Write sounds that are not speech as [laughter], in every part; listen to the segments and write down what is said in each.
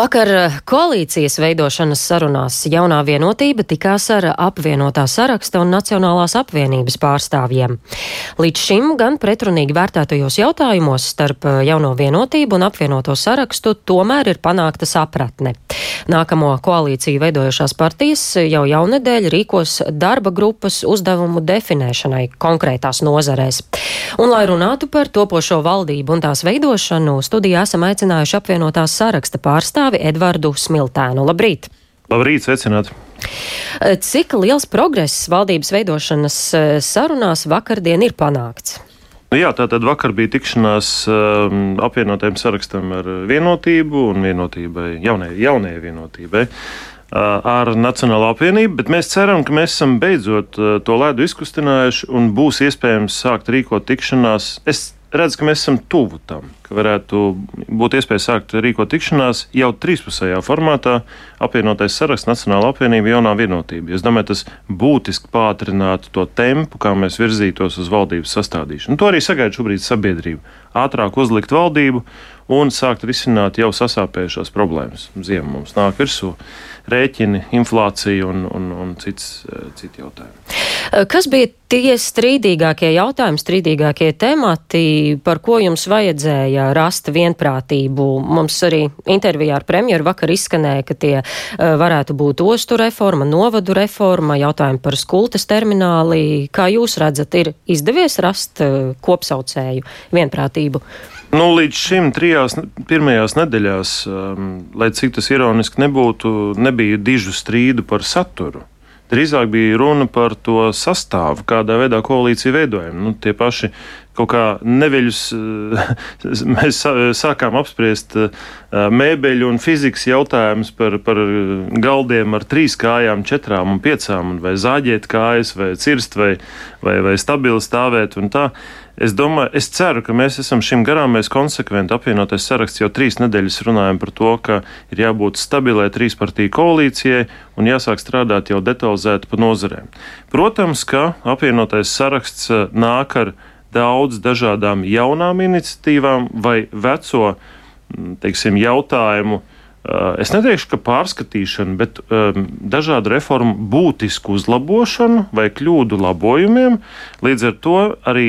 Vakar eh, koalīcijas veidošanas sarunās jaunā vienotība tikās ar apvienotā saraksta un Nacionālās apvienības pārstāvjiem. Līdz šim gan pretrunīgi vērtētajos jautājumos starp eh, jauno vienotību un apvienoto sarakstu tomēr ir panākta sapratne. Nākamo koalīciju veidojušās partijas jau jaunedēļ rīkos darba grupas uzdevumu definēšanai konkrētās nozarēs. Un, lai runātu par topošo valdību un tās veidošanu, studijā esam aicinājuši apvienotās saraksta pārstāvi Edvardu Smiltēnu. Labrīt! Labrīt, sveicināti! Cik liels progress valdības veidošanas eh, sarunās vakardien ir panākts? Nu jā, tā tad vakar bija tikšanās um, apvienotajam sarakstam ar vienotību un vienotībai, jaunajai, jaunajai vienotībai. Ar Nacionālo apvienību, bet mēs ceram, ka mēs esam beidzot to ledu izkustinājuši un būs iespējams sākt rīkot tikšanās. Es redzu, ka mēs esam tuvu tam, ka varētu būt iespēja sākt rīkot tikšanās jau trīspusējā formātā, apvienotais saraksts, Nacionāla apvienība, jaunā vienotība. Es domāju, tas būtiski pātrinātu to tempu, kā mēs virzītos uz valdības sastādīšanu. Un to arī sagaida šobrīd sabiedrība. Ātrāk uzlikt valdību un sākt risināt jau sasāpējušās problēmas. Ziema mums nāk virsū, rēķini, inflācija un, un, un cits, citi jautājumi. Kas bija tie strīdīgākie jautājumi, strīdīgākie temati, par ko jums vajadzēja rast vienprātību? Mums arī intervijā ar premjeru vakar izskanēja, ka tie varētu būt ostu reforma, novadu reforma, jautājumi par skultas termināli. Kā jūs redzat, ir izdevies rast kopsaucēju vienprātību? Nu, līdz šim trijās pirmajās nedēļās, um, lai cik tas ironiski nebūtu, nebija dižu strīdu par saturu. Drīzāk bija runa par to sastāvu, kādā veidā koalīcija veidojama. Nu, tie paši kaut kā neveļus [laughs] mēs sākām apspriest uh, mēbeļu un fizikas jautājumus par, par galdiem ar trīs kājām, četrām un piecām, un vai zāģēt kājas, vai cirst, vai, vai, vai stabili stāvēt. Es domāju, es ceru, ka mēs esam šim garām, mēs konsekventi apvienotais saraksts jau trīs nedēļas runājam par to, ka ir jābūt stabilai trīspartiju koalīcijai un jāsāk strādāt jau detalizēti pa nozarēm. Protams, ka apvienotais saraksts eh, nāk ar daudz dažādām jaunām iniciatīvām vai veco mm, teiksim, jautājumu. Eh, es neteikšu, ka pārskatīšana, bet um, dažādu reformu būtisku uzlabošanu vai kļūdu labojumiem. Līdz ar to arī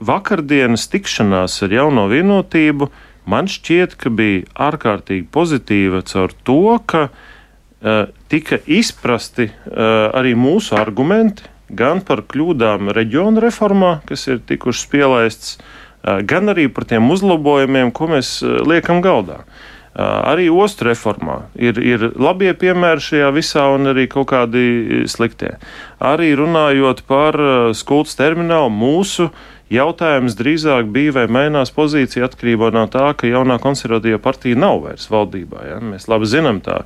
vakardienas tikšanās ar jauno vienotību man šķiet, ka bija ārkārtīgi pozitīva caur to, ka uh, tika izprasti uh, arī mūsu argumenti gan par kļūdām reģionu reformā, kas ir tikušas pielaistas, uh, gan arī par tiem uzlabojumiem, ko mēs uh, liekam galdā. Uh, arī ostu reformā ir, ir labie piemēri šajā visā, un arī kaut kādi sliktie. Arī runājot par uh, skultas terminālu, mūsu Jautājums drīzāk bija, vai mainās pozīcija atkarībā no tā, ka jaunā konservatīva partija nav vairs valdībā. Ja? Mēs labi zinām tā,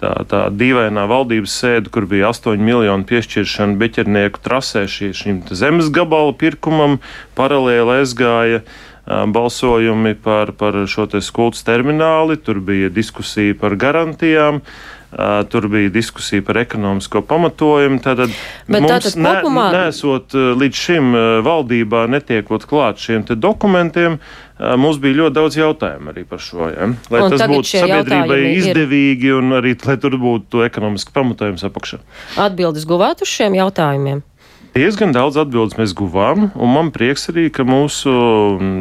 tā, tā dīvainā valdības sēde, kur bija 8 miljonu piešķiršana beķernieku trasē šim zemes gabalu pirkumam, paralēli aizgāja balsojumi par, par šo skultas termināli, tur bija diskusija par garantijām. Uh, tur bija diskusija par ekonomisko pamatojumu. Tātad Bet mums tātad ne, kopumā... nesot līdz šim valdībā, netiekot klāt šiem dokumentiem, mums bija ļoti daudz jautājumu arī par šo. Ja? Lai un tas būtu sabiedrībai izdevīgi ir... un arī, lai tur būtu ekonomiski pamatojums apakšā. Atbildes guvāt uz šiem jautājumiem? Diezgan daudz atbildes mēs guvām, un man prieks arī, ka mūsu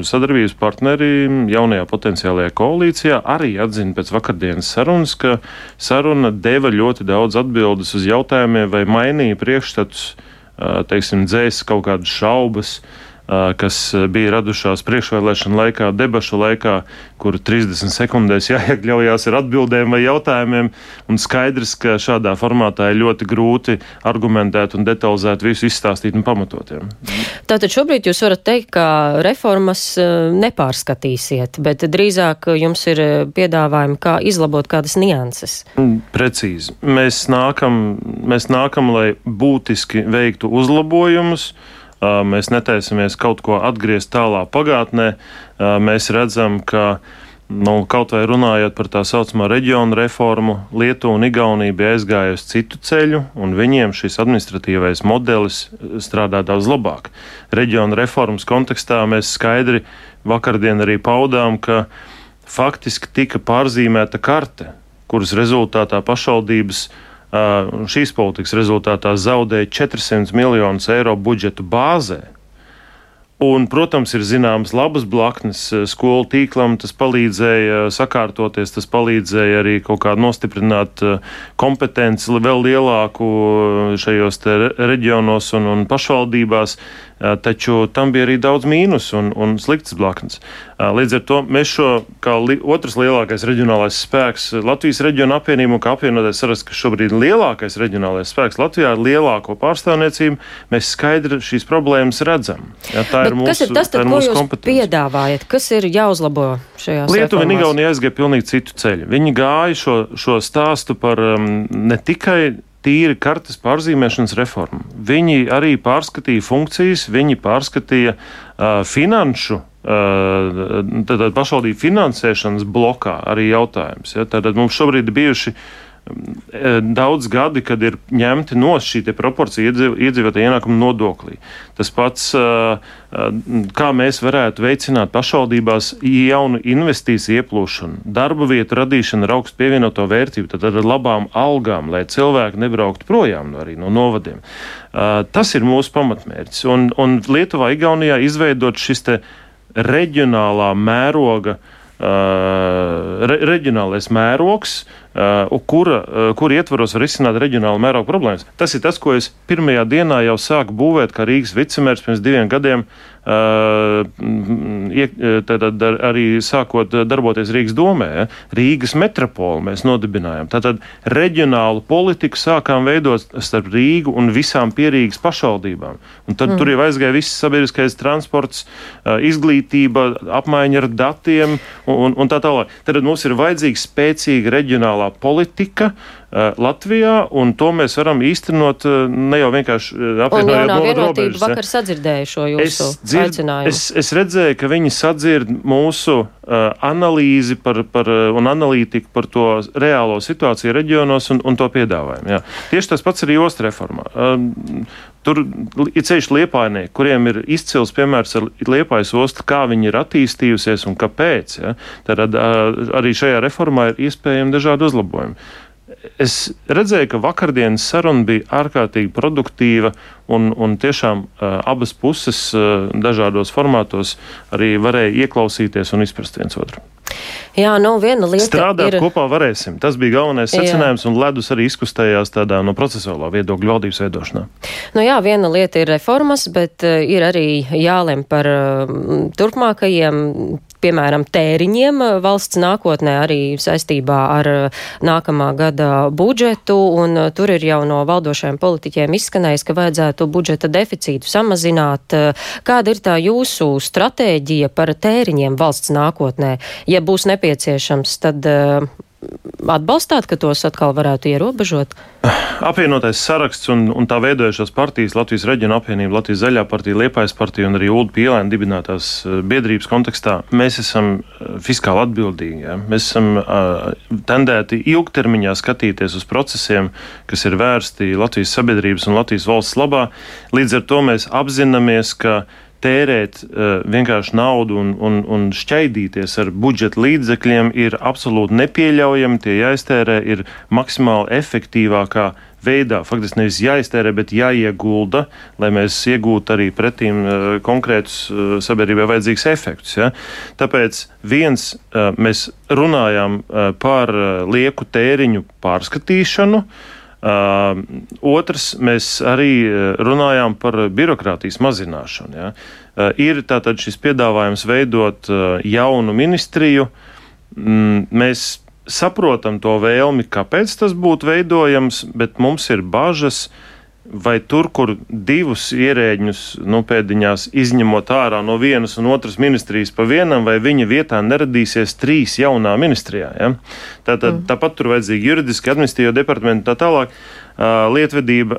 sadarbības partneri jaunajā potenciālajā koalīcijā arī atzina pēc vakardienas sarunas, ka saruna deva ļoti daudz atbildes uz jautājumiem vai mainīja priekšstatus, teiksim, dzēs kaut kādas šaubas kas bija radušās priekšvēlēšana laikā, debašu laikā, kur 30 sekundēs [laughs] jāiekļaujās ar atbildēm vai jautājumiem. Un skaidrs, ka šādā formātā ir ļoti grūti argumentēt un detalizēt visu izstāstīt un pamatot. Ja. Tātad šobrīd jūs varat teikt, ka reformas nepārskatīsiet, bet drīzāk jums ir piedāvājumi, kā izlabot kādas nianses. Mm, precīzi. Mēs nākam, mēs nākam lai būtiski veiktu uzlabojumus. Mēs netaisamies kaut ko atgriezt tālā pagātnē. Mēs redzam, ka nu, kaut vai runājot par tā saucamo reģionu reformu, Lietuva un Igaunija bija aizgājusi citu ceļu, un viņiem šis administratīvais modelis strādā daudz labāk. Reģionu reformas kontekstā mēs skaidri vakardien arī paudām, ka faktiski tika pārzīmēta karte kuras rezultātā pašvaldības šīs politikas rezultātā zaudēja 400 miljonus eiro budžetu bāzē. Un, protams, ir zināmas labas blaknes skolu tīklam. Tas palīdzēja sakārtoties, tas palīdzēja arī kaut kā nostiprināt kompetenci vēl lielāku šajos reģionos un, un pašvaldībās. Taču tam bija arī daudz mīnus un, un sliktas blaknes. Līdz ar to mēs šo kā li, otrs lielākais reģionālais spēks Latvijas reģiona apvienību kā apvienotais saraksts, kas šobrīd ir lielākais reģionālais spēks Latvijā ar lielāko pārstāvniecību, mēs skaidri šīs problēmas redzam. Ja, tā Bet ir mūsu, kas ir tas, tad, ir ko jūs piedāvājat? Kas ir jāuzlabo šajā situācijā? Lietuva un Igaunija aizgāja pilnīgi citu ceļu. Viņi gāja šo, šo stāstu par um, ne tikai tīri kartes pārzīmēšanas reforma. Viņi arī pārskatīja funkcijas, viņi pārskatīja uh, finanšu. Uh, tad pašvaldību finansēšanas blokā arī jautājums. Ja? Tad mums šobrīd ir bijuši uh, daudz gadi, kad ir ņemti no šī proporcija iedzīvotāju ienākumu nodoklī. Tas pats, eh, eh, kā mēs varētu veicināt pašvaldībās jaunu investīciju ieplūšanu, darba vietu radīšanu ar augstu pievienoto vērtību, tad ar labām algām, lai cilvēki nebrauktu projām arī no novadiem. Tas ir mūsu pamatmērķis. Un, un Lietuvā, Igaunijā izveidot šis reģionālā mēroga Uh, re, reģionālais mērogs, uh, kura, uh, kura ietvaros var izsināt reģionālu mērogu problēmas. Tas ir tas, ko es pirmajā dienā jau sāku būvēt kā Rīgas vicemērs pirms diviem gadiem. Tātad arī sākot darboties Rīgas domē, Rīgas metropoli mēs nodibinājām. Tātad reģionālu politiku sākām veidot starp Rīgu un visām pierīgas pašvaldībām. Un tad mm. tur jau aizgāja viss sabiedriskais transports, izglītība, apmaiņa ar datiem un, un tā tālāk. Tad mums ir vajadzīga spēcīga reģionālā politika. Uh, Latvijā, un to mēs varam īstenot uh, ne jau vienkārši uh, apvienojot no robežas. Vakar sadzirdēju šo jūsu es dzird, aicinājumu. Es, es redzēju, ka viņi sadzird mūsu uh, analīzi par, par, un analītiku par to reālo situāciju reģionos un, un to piedāvājumu. Jā. Tieši tas pats arī ostas reformā. Uh, Tur ir ceļš liepainē, kuriem ir izcils piemērs ar liepais ostu, kā viņi ir attīstījusies un kāpēc. Ja? Tad arī šajā reformā ir iespējami dažādi uzlabojumi. Es redzēju, ka vakardienas saruna bija ārkārtīgi produktīva un, un tiešām uh, abas puses uh, dažādos formātos arī varēja ieklausīties un izprast viens otru. Jā, nu viena lieta Strādāt ir... kopā varēsim. Tas bija galvenais secinājums, jā. un ledus arī izkustējās tādā no procesuālā viedokļa valdības veidošanā. Nu jā, viena lieta ir reformas, bet uh, ir arī jālem par uh, turpmākajiem piemēram, tēriņiem eh, valsts nākotnē arī saistībā ar eh, nākamā gada budžetu, un eh, tur ir jau no valdošajiem politiķiem izskanējis, ka vajadzētu budžeta deficītu samazināt. Kāda ir tā jūsu stratēģija par tēriņiem valsts nākotnē? Ja būs nepieciešams, tad atbalstāt, ka tos atkal varētu ierobežot? Apvienotais saraksts un, un tā veidojušās partijas, Latvijas reģiona apvienība, Latvijas zaļā partija, Liepājas partija un arī Ulu Pielēna dibinātās eh, biedrības kontekstā, mēs esam eh, fiskāli atbildīgi. Ja? Mēs esam uh, tendēti ilgtermiņā skatīties uz procesiem, kas ir vērsti Latvijas sabiedrības un Latvijas valsts labā. Līdz ar to mēs apzināmies, ka tērēt uh, vienkārši naudu un, un, un šķaidīties ar budžeta līdzekļiem ir absolūti nepieļaujami. Tie jāiztērē ir maksimāli efektīvākā veidā. Faktiski nevis jāiztērē, bet jāiegulda, lai mēs iegūtu arī pretīm uh, konkrētus uh, sabiedrībai vajadzīgus efektus. Ja? Tāpēc viens uh, mēs runājām uh, par uh, lieku tēriņu pārskatīšanu. Uh, Uh, otrs, mēs arī runājām par birokrātijas mazināšanu. Ja. Uh, ir tātad šis piedāvājums veidot uh, jaunu ministriju. Mm, mēs saprotam to vēlmi, kāpēc tas būtu veidojams, bet mums ir bažas, uh, vai tur, kur divus ierēģņus nu, pēdiņās izņemot ārā no vienas un otras ministrijas pa vienam, vai viņa vietā neradīsies trīs jaunā ministrijā. Ja? Tātad, mm. Tāpat tur vajadzīgi juridiski, administratīvo departamentu un tā tālāk. Lietvedība,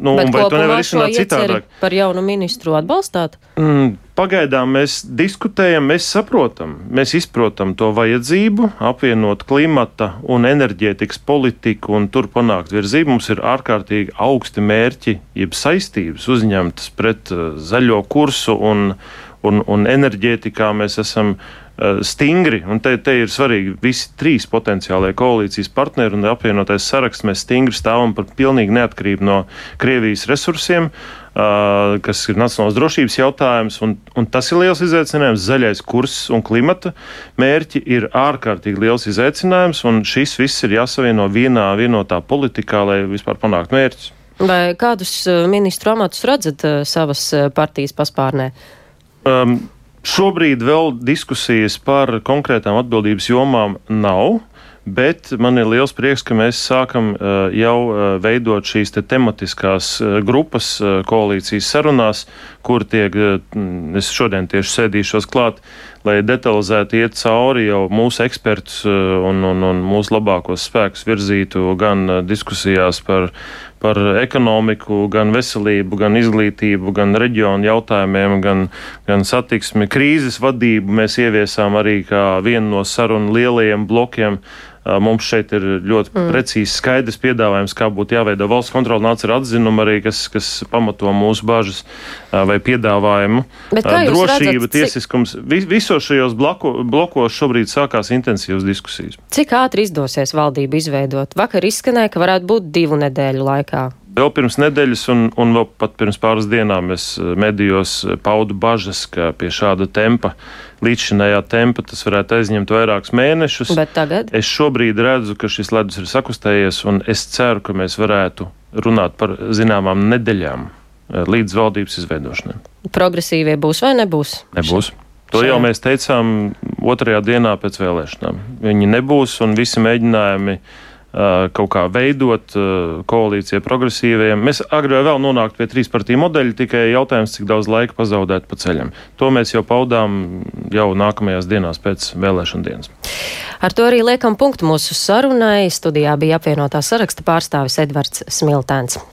nu, Bet vai to nevar izsākt citādāk? Par jaunu ministru atbalstāt? Mm, pagaidām mēs diskutējam, mēs saprotam, mēs izprotam to vajadzību apvienot klimata un enerģētikas politiku un tur panākt virzību. Mums ir ārkārtīgi augsti mērķi, jeb saistības uzņemtas pret zaļo kursu un, un, un enerģētikā mēs esam stingri, un te, te ir svarīgi visi trīs potenciālie koalīcijas partneri un apvienotais saraksts. Mēs stingri stāvam par pilnīgu neatkarību no Krievijas resursiem, uh, kas ir nacionālās drošības jautājums, un, un tas ir liels izaicinājums. Zaļais kurs un klimata mērķi ir ārkārtīgi liels izaicinājums, un šis viss ir jāsavieno vienā vienotā politikā, lai vispār panāktu mērķus. Vai kādus ministru amatus redzat savas partijas paspārnē? Um, Šobrīd vēl diskusijas par konkrētām atbildības jomām nav. Bet man ir liels prieks, ka mēs sākam uh, jau uh, veidot šīs te tematiskās uh, grupas koalīcijas sarunās, kur tiek, es šodien tieši sēdīšos klāt, lai detalizēti iet cauri jau mūsu ekspertus un, un, un mūsu labākos spēkus virzītu gan diskusijās par, par ekonomiku, gan veselību, gan izglītību, gan reģionu jautājumiem, gan, gan satiksmi. Krīzes vadību mēs ieviesām arī kā vienu no sarunu lielajiem blokiem Mums šeit ir ļoti mm. precīzi skaidrs piedāvājums, kā būtu jāveido valsts kontrola. Nāca ar atzinumu arī, kas, kas pamato mūsu bažas vai piedāvājumu. Drošība, redzat, tiesiskums. Cik... Visos šajos bloku, blokos šobrīd sākās intensīvas diskusijas. Cik ātri izdosies valdību izveidot? Vakar izskanēja, ka varētu būt divu nedēļu laikā. Vēl pirms nedēļas, un, un vēl pat pirms pāris dienām es eh, medijos eh, paudu bažas, ka pie šāda tempa, līdzšinējā tempa, tas varētu aizņemt vairākus mēnešus. Bet tagad? Es šobrīd redzu, ka šis ledus ir sakustējies, un es ceru, ka mēs varētu runāt par zināmām nedēļām eh, līdz valdības izveidošanai. Progresīvie būs vai nebūs? Nebūs. To jau mēs teicām otrajā dienā pēc vēlēšanām. Viņi nebūs, un visi mēģinājumi uh, kaut kā veidot koalīcija progresīvajiem. Mēs agri vai vēl nonāktu pie trīs partiju modeļa, tikai jautājums, cik daudz laika pazaudēt pa ceļam. To mēs jau paudām jau nākamajās dienās pēc vēlēšana dienas. Ar to arī liekam punktu mūsu sarunai. Studijā bija apvienotā saraksta pārstāvis Edvards Smiltēns.